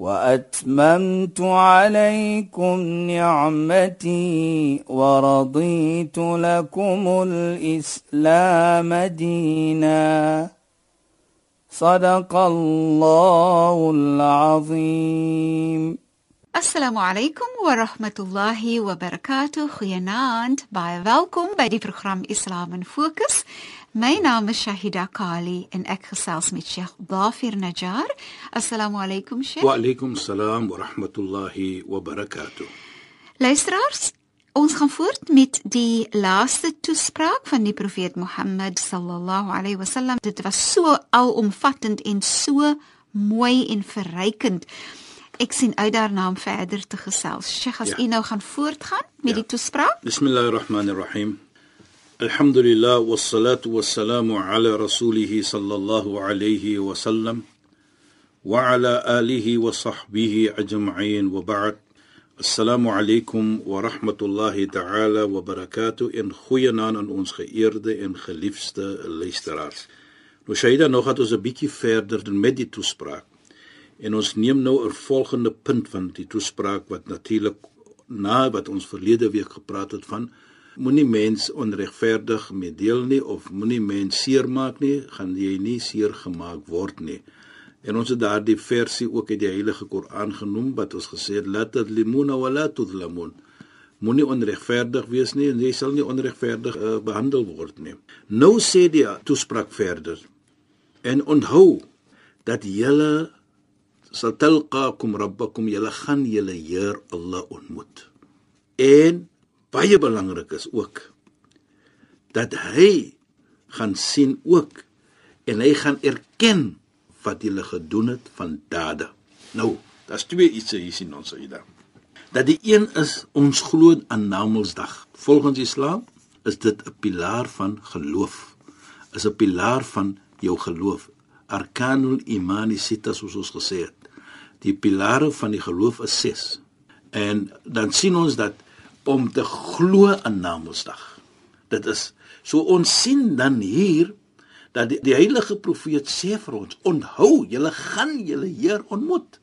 وأتممت عليكم نعمتي ورضيت لكم الإسلام دينا. صدق الله العظيم. السلام عليكم ورحمة الله وبركاته. خيانات باي فالكم بدي برنامج إسلام فوكس My naam is Shahida Kali en ek gesels met Sheikh Dafir Najjar. Assalamu alaykum Sheikh. Wa alaykum salaam wa rahmatullahi wa barakatuh. Luisteraars, ons gaan voort met die laaste toespraak van die profeet Mohammed sallallahu alayhi wasallam. Dit was so alomvattend en so mooi en verrykend. Ek sien uit daarna om verder te gesels. Sheikh, as ja. u nou gaan voortgaan met ja. die toespraak. Bismillahirrahmanirrahim. Alhamdulillah wassalatu ala rasulih sallallahu alayhi wa sallam wa ala alihi wa sahbihi ajma'in wa ba'd. Assalamu alaykum wa rahmatullahi ta'ala wa barakatuh in goeie naam aan ons geëerde en geliefde luisteraars. Nou Shaida nog het ons 'n bietjie verder met die toespraak. En ons neem nou 'n volgende punt van die toespraak wat natuurlik na wat ons verlede week gepraat het van moenie mens onregverdig meedeel nie of moenie mens seermaak nie, gaan jy nie seer gemaak word nie. En ons het daardie versie ook uit die Heilige Koran genoem wat ons gesê het laat limuna wala tudlamun. Moenie onregverdig wees nie en jy sal nie onregverdig uh, behandel word nie. Nou sê die toespraak verder. En onthou dat julle satalqakum rabbakum julle gaan julle Heer Allah ontmoet. En baie belangrik is ook dat hy gaan sien ook en hy gaan erken wat julle gedoen het van dade. Nou, daar's twee iets hier sien ons hier. Dat die een is ons glo aan Namedsdag. Volgens Islam is dit 'n pilaar van geloof. Is 'n pilaar van jou geloof. Arkanul imani sita soos ons gesê het die pilare van die geloof is 6. En dan sien ons dat om te glo aan Namedsdag. Dit is so ons sien dan hier dat die, die heilige profeet sê vir ons: "Onthou, julle gaan julle Heer ontmoet."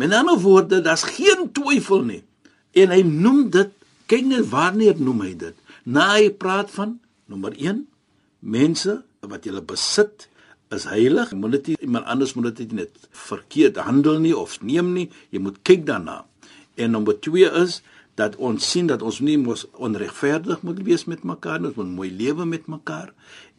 Met ander woorde, daar's geen twyfel nie. En hy noem dit, kyk net wanneer noem hy dit? Na hy praat van nommer 1, mense wat julle besit is heilig. Moet dit iemand anders moet dit net verkeerd handel nie of neem nie. Jy moet kyk daarna. En nommer 2 is dat ons sien dat ons nie mos onregverdig moet wees met mekaar. Ons moet mooi lewe met mekaar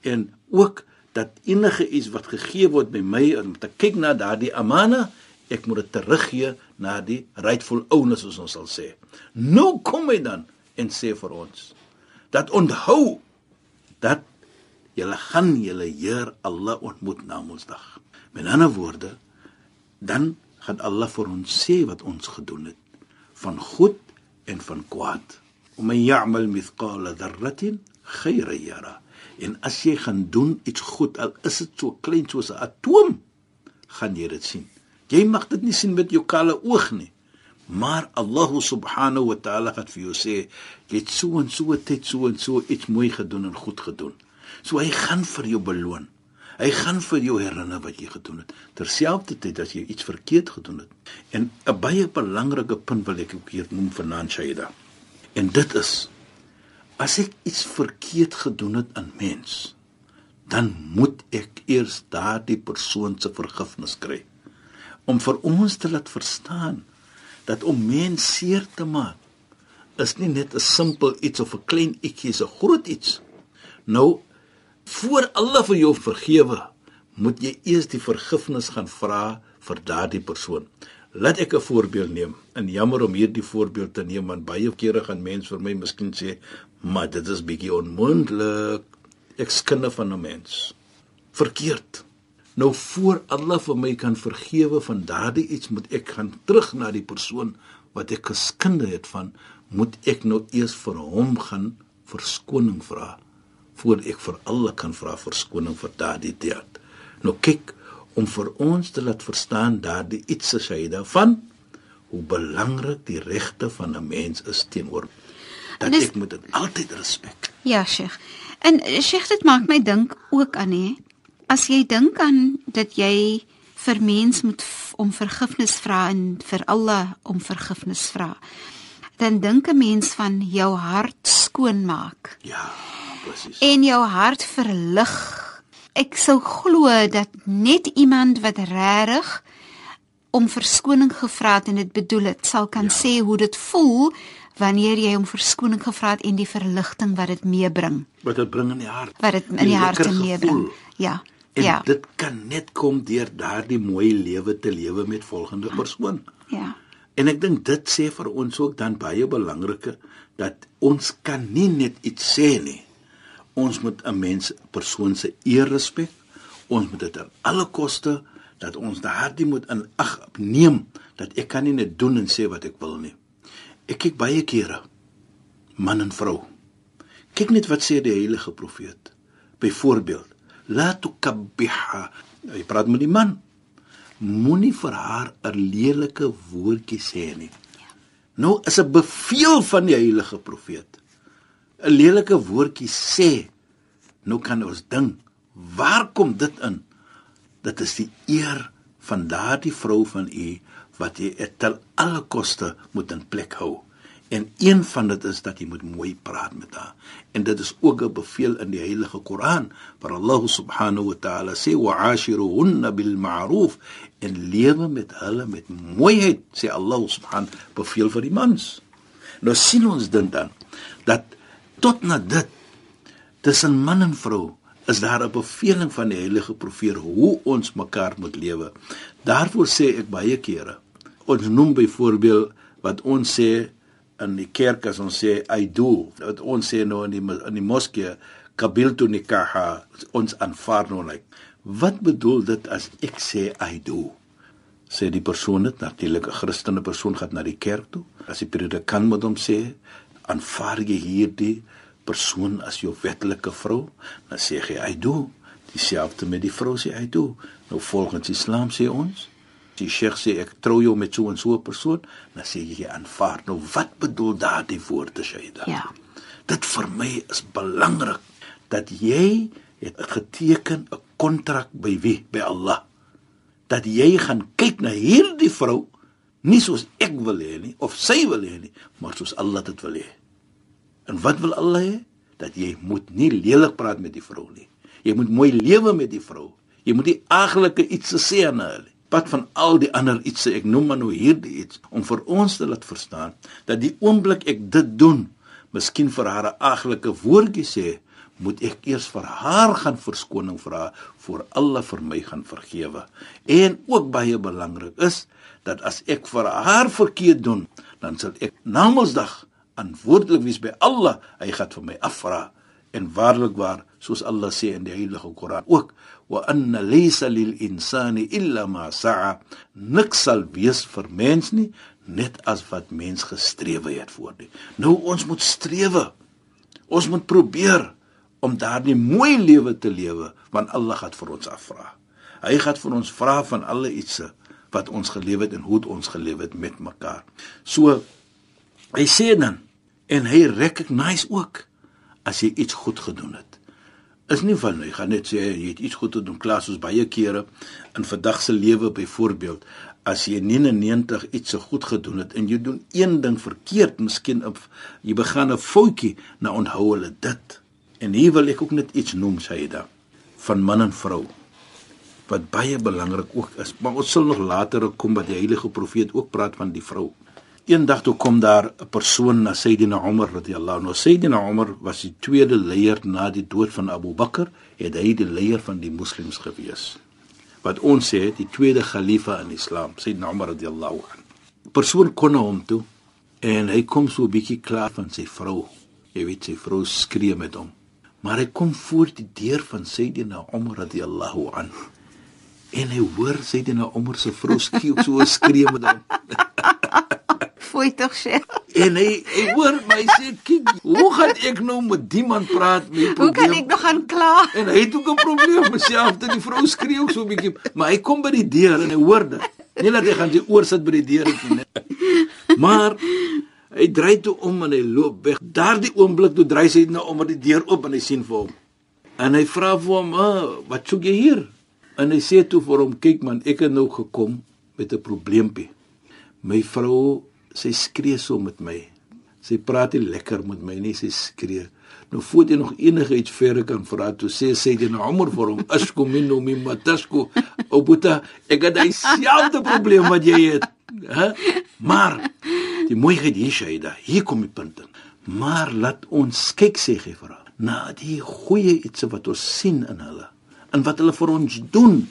en ook dat enige iets wat gegee word by my om te kyk na daardie amana, ek moet dit teruggee na die rightful owners soos ons sal sê. Nou kom hy dan en sê vir ons dat onthou dat julle gaan julle Heer Allah ontmoet na Mondsdag. Met ander woorde, dan gaan Allah vir ons sê wat ons gedoen het van goed en van kwaad. Om men ya'mal mithqala dharratin khayran yara. En as jy gaan doen iets goed, al is dit so klein soos 'n atoom, gaan jy dit sien. Jy mag dit nie sien met jou kale oog nie. Maar Allah subhanahu wa ta'ala het vir jou sê, jy het so en so tyd so en so iets mooi gedoen en goed gedoen. So hy gaan vir jou beloon. Hy gaan vir jou herinner wat jy gedoen het. Terselfdertyd as jy iets verkeerd gedoen het. En 'n baie belangrike punt wil ek ook hier noem vanaand Shaida. En dit is as ek iets verkeerd gedoen het aan mens, dan moet ek eers daardie persoon se vergifnis kry. Om vir ons te laat verstaan dat om mens seer te maak is nie net 'n simpel iets of 'n klein ietjie, is 'n groot iets. Nou voor Allah vir jou vergewe, moet jy eers die vergifnis gaan vra vir daardie persoon. Laat ek 'n voorbeeld neem. En jammer om hierdie voorbeeld te neem want baie kere gaan mense vir my miskien sê, "Maar dit is bietjie onmoontlik. Ek skinde van 'n mens." Verkeerd. Nou voor Allah vir my kan vergewe van daardie iets, moet ek gaan terug na die persoon wat ek geskinde het van, moet ek nou eers vir hom gaan verskoning vra voor ek vir Allah kan vra verskoning vir daardie daad. Nou kyk om vir ons te laat verstaan daardie iets as hy daarvan hoe belangrik die regte van 'n mens is teenoor dat dis, ek moet dit altyd respek. Ja, Sheikh. En Sheikh dit maak my dink ook aan hè. As jy dink aan dat jy vir mens moet om vergifnis vra en vir Allah om vergifnis vra dan dink 'n mens van jou hart skoon maak. Ja, presies. En jou hart verlig. Ek sou glo dat net iemand wat regtig om verskoning gevra het en dit bedoel het, sal kan ja. sê hoe dit voel wanneer jy om verskoning gevra het en die verligting wat dit meebring. Wat dit bring in die hart. Wat dit in die hart meebring. Ja. En ja. dit kan net kom deur daardie mooi lewe te lewe met volgende persoon. Ja. En ek dink dit sê vir ons ook dan baie belangrike dat ons kan nie net iets sê nie. Ons moet 'n mens persoon se eer respek. Ons moet dit aan alle koste dat ons daardie moet in ag neem dat ek kan nie net doen en sê wat ek wil nie. Ek kyk baie kere man en vrou. Kyk net wat sê die heilige profeet. Byvoorbeeld, la tukabbiha. Hy praat met die man moenie vir haar 'n lelike woordjie sê nie. Nou is 'n beveel van die heilige profeet. 'n Lelike woordjie sê. Nou kan ons ding, waar kom dit in? Dit is die eer van daardie vrou van u wat jy tel alle koste moet in plek hou. En een van dit is dat jy moet mooi praat met haar. En dit is ook 'n bevel in die Heilige Koran, waar Allah subhanahu wa ta'ala sê wa'ashiruhunna bil ma'ruf en lewe met hulle met mooiheid, sê Allah subhanahu beveel vir die mans. Nou sien ons dan dan dat tot na dit tussen man en vrou is daar 'n beveling van die heilige profeet hoe ons mekaar moet lewe. Daarvoor sê ek baie kere, ons noem byvoorbeeld wat ons sê in die kerk as ons sê I do. Wat ons sê nou in die in die moskee kabiltu nikaha ons aanvaar nou like wat bedoel dit as ek sê I do sê die persoon dit natuurlik 'n Christelike persoon gaan na die kerk toe. As die predikant moet hom sê aanvaar jy hierdie persoon as jou wettelike vrou dan sê jy I do dieselfde met die vrou sê I do nou volgens Islam sê ons die sheikh sê ek trou jou met so 'n so 'n persoon, dan sê jy aanvaar. Nou wat bedoel daardie woorde Shaida? Ja. Dit vir my is belangrik dat jy het geteken 'n kontrak by wie? By Allah. Dat jy gaan kyk na hierdie vrou nie soos ek wil hê nie of sy wil hê nie, maar soos Allah dit wil hê. En wat wil Allah hê? Dat jy moet nie lelik praat met die vrou nie. Jy moet mooi lewe met die vrou. Jy moet nie aglike iets sê aan nie pad van al die ander iets ek noem maar nou hierdie iets om vir ons te laat verstaan dat die oomblik ek dit doen miskien vir haar 'n aglike woordjie sê moet ek eers vir haar gaan verskoning vra voor alle vir my gaan vergewe en ook baie belangrik is dat as ek vir haar verkeerd doen dan sal ek namensdag antwoordelik wees by Allah. Hy gaan vir my afvra. En waarlik waar soos Allah sê in die heilige Koran ook wa anna laysa lil insani illa ma sa'a. Niks sal wees vir mens nie net as wat mens gestrewe het voor die. Nou ons moet strewe. Ons moet probeer om daardie mooi lewe te lewe want Allah gaan vir ons afvra. Hy gaan vir ons vra van alle ietsie wat ons gelewe het en hoe ons gelewe het met mekaar. So hy sê dan en hy recognise ook as jy iets goed gedoen het. Is nie van jy gaan net sê jy het iets goed gedoen klaar soos baie kere in vandag se lewe byvoorbeeld as jy 99 iets so goed gedoen het en jy doen een ding verkeerd miskien op jy begin 'n foutjie nou onthou hulle dit. En hier wil ek ook net iets noem sê jy dan van man en vrou wat baie belangrik ook is maar ons sal nog later kom by die heilige profeet ook praat van die vrou Eendag toe kom daar 'n persoon na Sayyidina Umar radhiyallahu anhu. Sayyidina Umar was die tweede leier na die dood van Abu Bakr, het hy die leier van die moslems gewees. Wat ons sê, die tweede khalifa in Islam, Sayyidina Umar radhiyallahu anhu. Persoon kon na hom toe en hy kom so 'n bietjie klaar van sy vrou. Jy weet sy vrou skree met hom. Maar hy kom voor die deur van Sayyidina Umar radhiyallahu anhu. En hy hoor Sayyidina Umar se vrou skree so skree met hom. Tog sê. En hy hy hoor my sê, "Kyk, hoe gaan ek nou met die man praat met die Hoe kan probleem?" ek nog gaan kla? En hy het ook 'n probleem myself dat die vrou skree ook so 'n bietjie, maar hy kom by die deur en hy hoor dit. Nie dat hy gaan sy oor sit by die deur nie. nee. Maar hy draai toe om en hy loop weg. Daardie oomblik toe draai hy nou om met die deur oop en hy sien vir hom. En hy vra vir hom, ah, "Wat soek jy hier?" En hy sê toe vir hom, "Kyk man, ek het nou gekom met 'n probleempie. My vrou, sy skree so met my. Sy praat nie lekker met my nie, sy skree. Nou voor jy nog enigiets verder kan vra, toe sê sy dit nou Omar vir hom, "Asku minnu mimma tasku." O buta, ek het dieselfde probleem wat jy het. Hè? Maar die mooiheid hier Shaida, hier kom die punt. Maar laat ons kyk sê hy vir haar, na die goeie iets wat ons sien in hulle en wat hulle vir ons doen,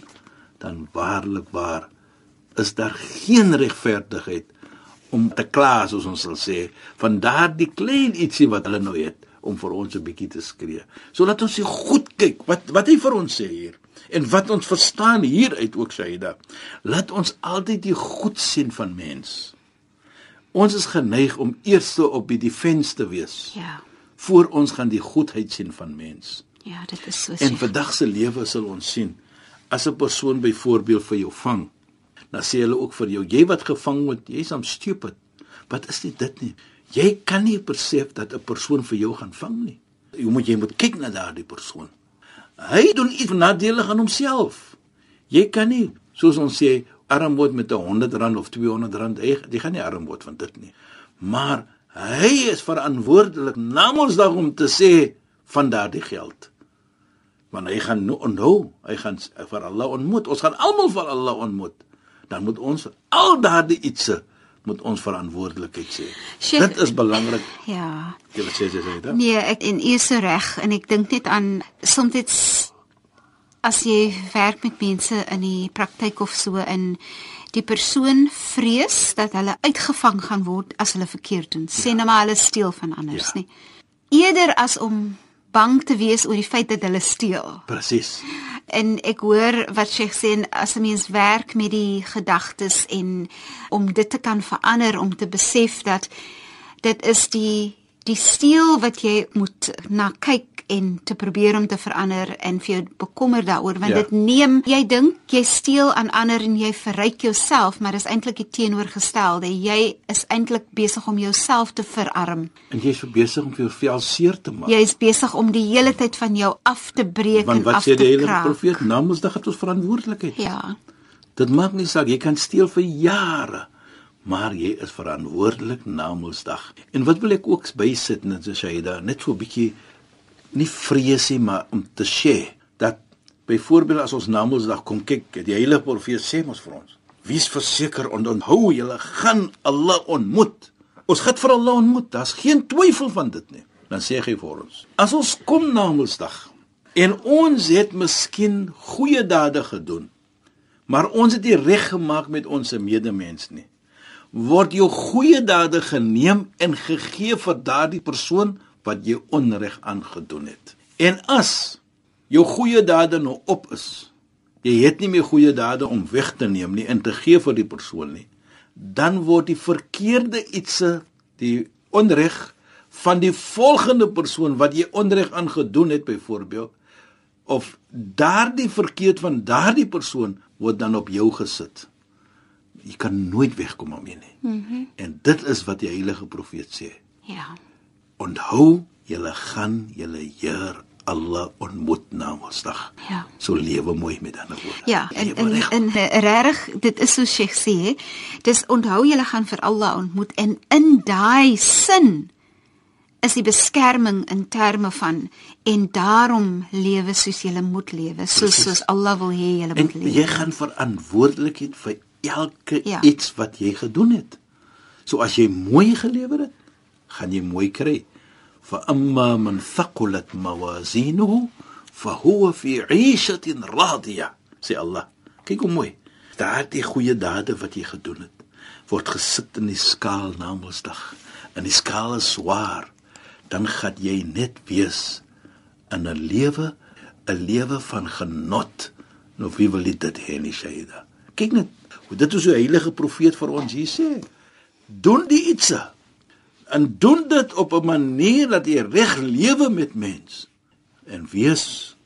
dan waarlik waar is daar geen regverdigheid om te kla soos ons sal sê van daardie klein ietsie wat hulle nou het om vir ons 'n bietjie te skree. So laat ons se goed kyk wat wat hy vir ons sê hier en wat ons verstaan hieruit ook Shaida. Laat ons altyd die goed sien van mens. Ons is geneig om eers op die defense te wees Ja. voor ons gaan die goedheid sien van mens. Ja, dit is so. En vandag se lewe sal ons sien as 'n persoon byvoorbeeld vir jou vang, dan sê hulle ook vir jou, jy wat gevang word, jy's am stupid. Wat is dit dit nie? Jy kan nie besef dat 'n persoon vir jou gaan vang nie. Jy moet jy moet kyk na daardie persoon. Hy doen iets nadelig aan homself. Jy kan nie, soos ons sê, arm word met 'n 100 rand of 200 rand. Jy, jy gaan nie arm word van dit nie. Maar hy is verantwoordelik namens daarom te sê van daardie geld want hy gaan nou onthou, hy gaan vir Allah ontmoet. Ons gaan almal vir Allah ontmoet. Dan moet ons al daardie ietsie moet ons verantwoordelikheid sê. Sheikh- Dit is belangrik. Ja. Jy wat sê jy sê dit? Nee, ek en u is so reg en ek dink net aan soms as jy werk met mense in die praktyk of so in die persoon vrees dat hulle uitgevang gaan word as hulle verkeerd doen. Sê nou maar hulle steel van anders, Ja. nie. Eerder as om bang te wees oor die feit dat hulle steel. Presies. En ek hoor wat Sheikh sê en as 'n mens werk met die gedagtes en om dit te kan verander om te besef dat dit is die die steel wat jy moet na kyk en te probeer om te verander en vir jou bekommer daaroor want Ja. dit neem jy dink jy steel aan ander en jy verryk jouself maar dis eintlik die teenoorgestelde jy is eintlik besig om jouself te verarm En jy is so besig om vir jou vel seer te maak. jy is besig om die hele tyd van jou af te breek Want en wat af sê te die heilige kraak profeet? Namensdag het ons verantwoordelikheid. ja Dit maak nie saak jy kan steel vir jare, maar jy is verantwoordelik na Mondsdag. En wat wil ek ook bysit net so sê daar net so 'n bietjie nie vrees nie, maar om te sê dat byvoorbeeld as ons na Mondsdag kom kyk, die heilige profeet sê mos vir ons: "Wees verseker en onthou julle gaan Allah ontmoet." Ons gaan vir Allah ontmoet, daar's geen twyfel van dit nie. Dan sê hy vir ons: "As ons kom na Mondsdag en ons het miskien goeie dade gedoen, maar ons het nie reg gemaak met ons medemens nie. Word jou goeie dade geneem en gegee vir daardie persoon wat jy onreg aangedoen het. En as jou goeie dade nou op is, jy het nie meer goeie dade om weg te neem nie en te gee vir die persoon nie, dan word die verkeerde ietsie, die onreg van die volgende persoon wat jy onreg aangedoen het byvoorbeeld of daardie verkeerd van daardie persoon word dan op jou gesit. Jy kan nooit wegkom daarmee nie. Mm -hmm. En dit is wat die heilige profeet sê. ja Onthou, julle gaan julle Heer Allah ontmoet na Mondsdag. Ja. So lewe mooi met ander woorde. Ja, en en, en eh, regtig, dit is so Sheikh sê, dis onthou julle gaan vir Allah ontmoet en in daai sin is die beskerming in terme van en daarom lewe soos jy moet lewe, soos Precies. soos Allah wil hê jy En moet lewe. jy gaan verantwoordelikheid vir elke ja. iets wat jy gedoen het. So as jy mooi gelewer het, gaan jy mooi kry. Fa amma man thaqulat mawazinuhu fa huwa fi 'ishatin radiya. Sê Allah. Kyk hoe mooi. Daardie goeie dade wat jy gedoen het, word gesit in die skaal na Mondsdag. En die skaal is swaar. Dan gaan jy net wees in 'n lewe, 'n lewe van genot. Nou wie wil dit hê nie Shaida? Kyk net, hoe dit is hoe heilige profeet vir ons hier sê. doen die iets en doen dit op 'n manier dat jy reg lewe met mens. En wees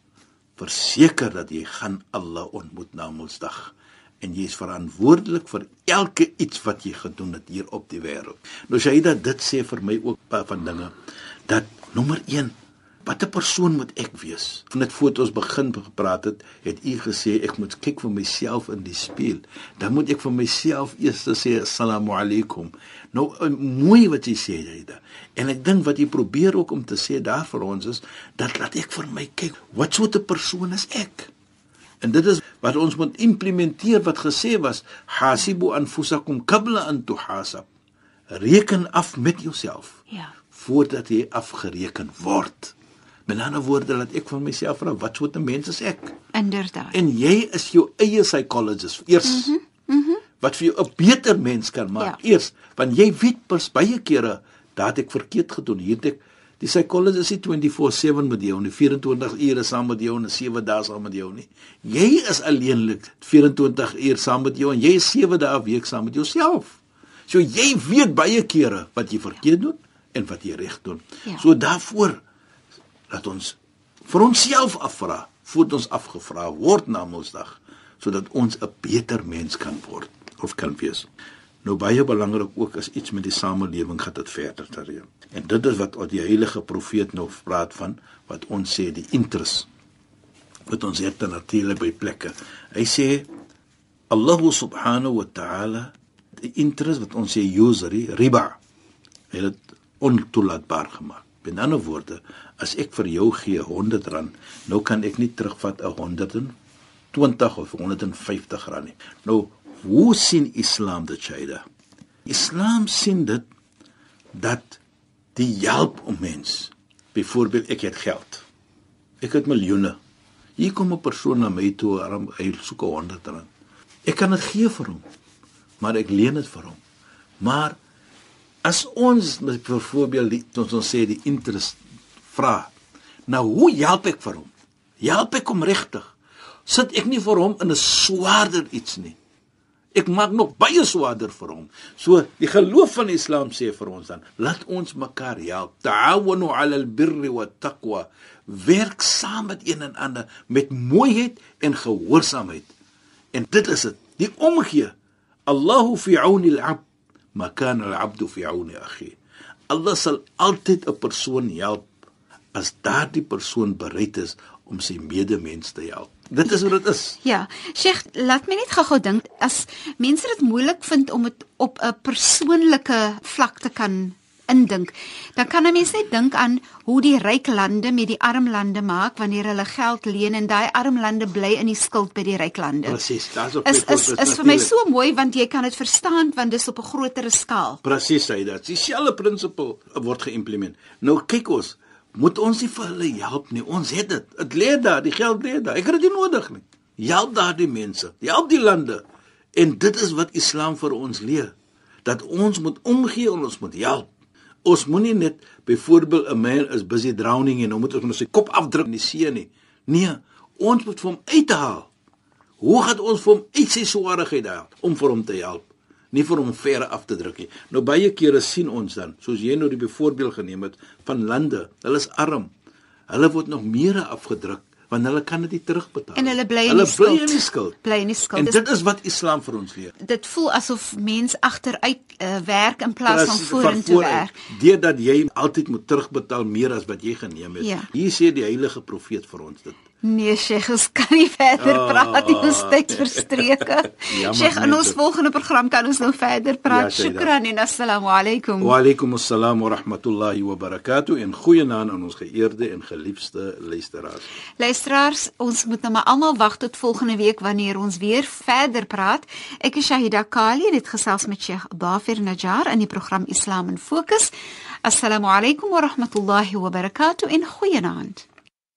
verseker dat jy gaan Allah ontmoet na Mondsdag en jy is verantwoordelik vir elke iets wat jy gedoen het hier op die wêreld. Nou Shaida dit sê vir my ook van dinge. Dat nommer 1 Watter persoon moet ek wees? Van dit voor ons begin gepraat het, het u gesê ek moet kyk vir myself in die spieël. Dan moet ek vir myself eers sê assalamu alaykum. Nou eh, mooi wat jy sê Jaida. En ek dink wat jy probeer ook om te sê daar vir ons is dat laat ek vir my kyk, wat soort 'n persoon is ek? En dit is wat ons moet implementeer wat gesê was, hasibu anfusakum qabla an tuhasab. Reken af met jouself. Ja. Voordat jy afgereken word. Met ander woorde dat ek van myself vra wat soort 'n mens is ek? Inderdaad. En jy is jou eie psychologist eers. Mhm. Mm mhm. Mm wat vir jou 'n beter mens kan maak ja. eers, want jy weet pas baie kere dat ek verkeerd gedoen het ek die psychologist is 24/7 met jou, nie 24 ure saam met jou en 7 dae saam met jou nie. Jy is alleenlik 24 ure saam met jou en jy is 7 dae 'n week saam met jouself. So jy weet baie kere wat jy verkeerd doen en wat jy reg doen. Ja. So daarvoor dat ons vir onsself afvra voordat ons afgevra word na Mondsdag sodat ons 'n beter mens kan word of kan wees. Nou baie belangrik ook is iets met die samelewing gaan dit verder te reën. En dit is wat die heilige profeet nou praat van wat ons sê die interest wat ons het natuurlik by plekke. Hy sê Allah subhanahu wa ta'ala die interest wat ons sê usury riba het dit ontoelaatbaar gemaak. Met ander woorde, as ek vir jou gee 100 rand, nou kan ek nie terugvat 'n 120 of 150 rand nie. Nou, hoe sien Islam dit, Shaida? Islam sien dit dat die help om mens. Byvoorbeeld, ek het geld. Ek het miljoene. Hier kom 'n persoon na my toe, hy soek 100 rand. Ek kan dit gee vir hom, maar ek leen dit vir hom. Maar As ons byvoorbeeld die ons ons sê die interest vra. Nou hoe help ek vir hom? Help ek hom regtig? Sit ek nie vir hom in 'n swaarder iets nie. Ek maak nog baie swaarder vir hom. So die geloof van Islam sê vir ons dan, laat ons mekaar help. Ta'awunu 'ala al-birri wat-taqwa. Werk saam met een en ander met mooiheid en gehoorsaamheid. En dit is dit. Die omgee. Allahu fi 'auni al-'abd ma kana al-'abdu fi 'auni akhi. Allah sal altyd 'n persoon help as daardie persoon bereid is om sy medemens te help. Dit is wat dit is. Ja, Sheikh, laat my net gou-gou dink as mense dit moeilik vind om dit op 'n persoonlike vlak te kan indink, dan kan 'n mens net dink aan hoe die ryk lande met die arm lande maak wanneer hulle geld leen en daai arm lande bly in die skuld by die ryk lande. Presies, daar's op is is, is, vir my so mooi want jy kan dit verstaan want dis op 'n groter skaal. Presies, hy dit. Dieselfde prinsipel word geïmplementeer. Nou kyk ons, moet ons nie vir hulle help nie. Ons het dit. Dit lê daar, die geld lê daar. Ek het dit nie nodig nie. Help daardie mense. Help die lande. En dit is wat Islam vir ons leer dat ons moet omgee en ons moet help. Ons moenie net byvoorbeeld 'n man is busy drowning en hom moet ons sy kop afdruk in die see nie. Nee, ons moet vir hom uithaal. Hoe gaan ons vir hom uit sy swaarheid haal om vir hom te help? Nie vir hom ver af te druk nie. Nou baie kere sien ons dan, soos jy nou die voorbeeld geneem het van lande, hulle is arm. Hulle word nog meer afgedruk want hulle kan dit nie terugbetaal. En hulle bly in die skuld. Hulle bly in die skuld. Bly in die skuld. En dit is wat Islam vir ons leer. Dit voel asof mens agteruit uh, werk in plaas van vorentoe werk. Deurdat jy altyd moet terugbetaal meer as wat jy geneem het. Ja. Hier sê die heilige profeet vir ons dit. Nee, Sheikh, ons kan nie verder oh, praat nie, ons tyd verstreke. Sheikh, in ons volgende program kan ons nou verder praat. Ja, Shukran en assalamu alaykum. Wa alaykum assalam wa rahmatullahi wa barakatuh. En goeienaand aan ons geëerde en geliefde luisteraars. Luisteraars, ons moet nou maar almal wag tot volgende week wanneer ons weer verder praat. Ek is Shahida Kali en dit gesels met Sheikh Dafir Najjar in die program Islam in Fokus. Assalamu alaykum wa rahmatullahi wa barakatuh. En goeienaand.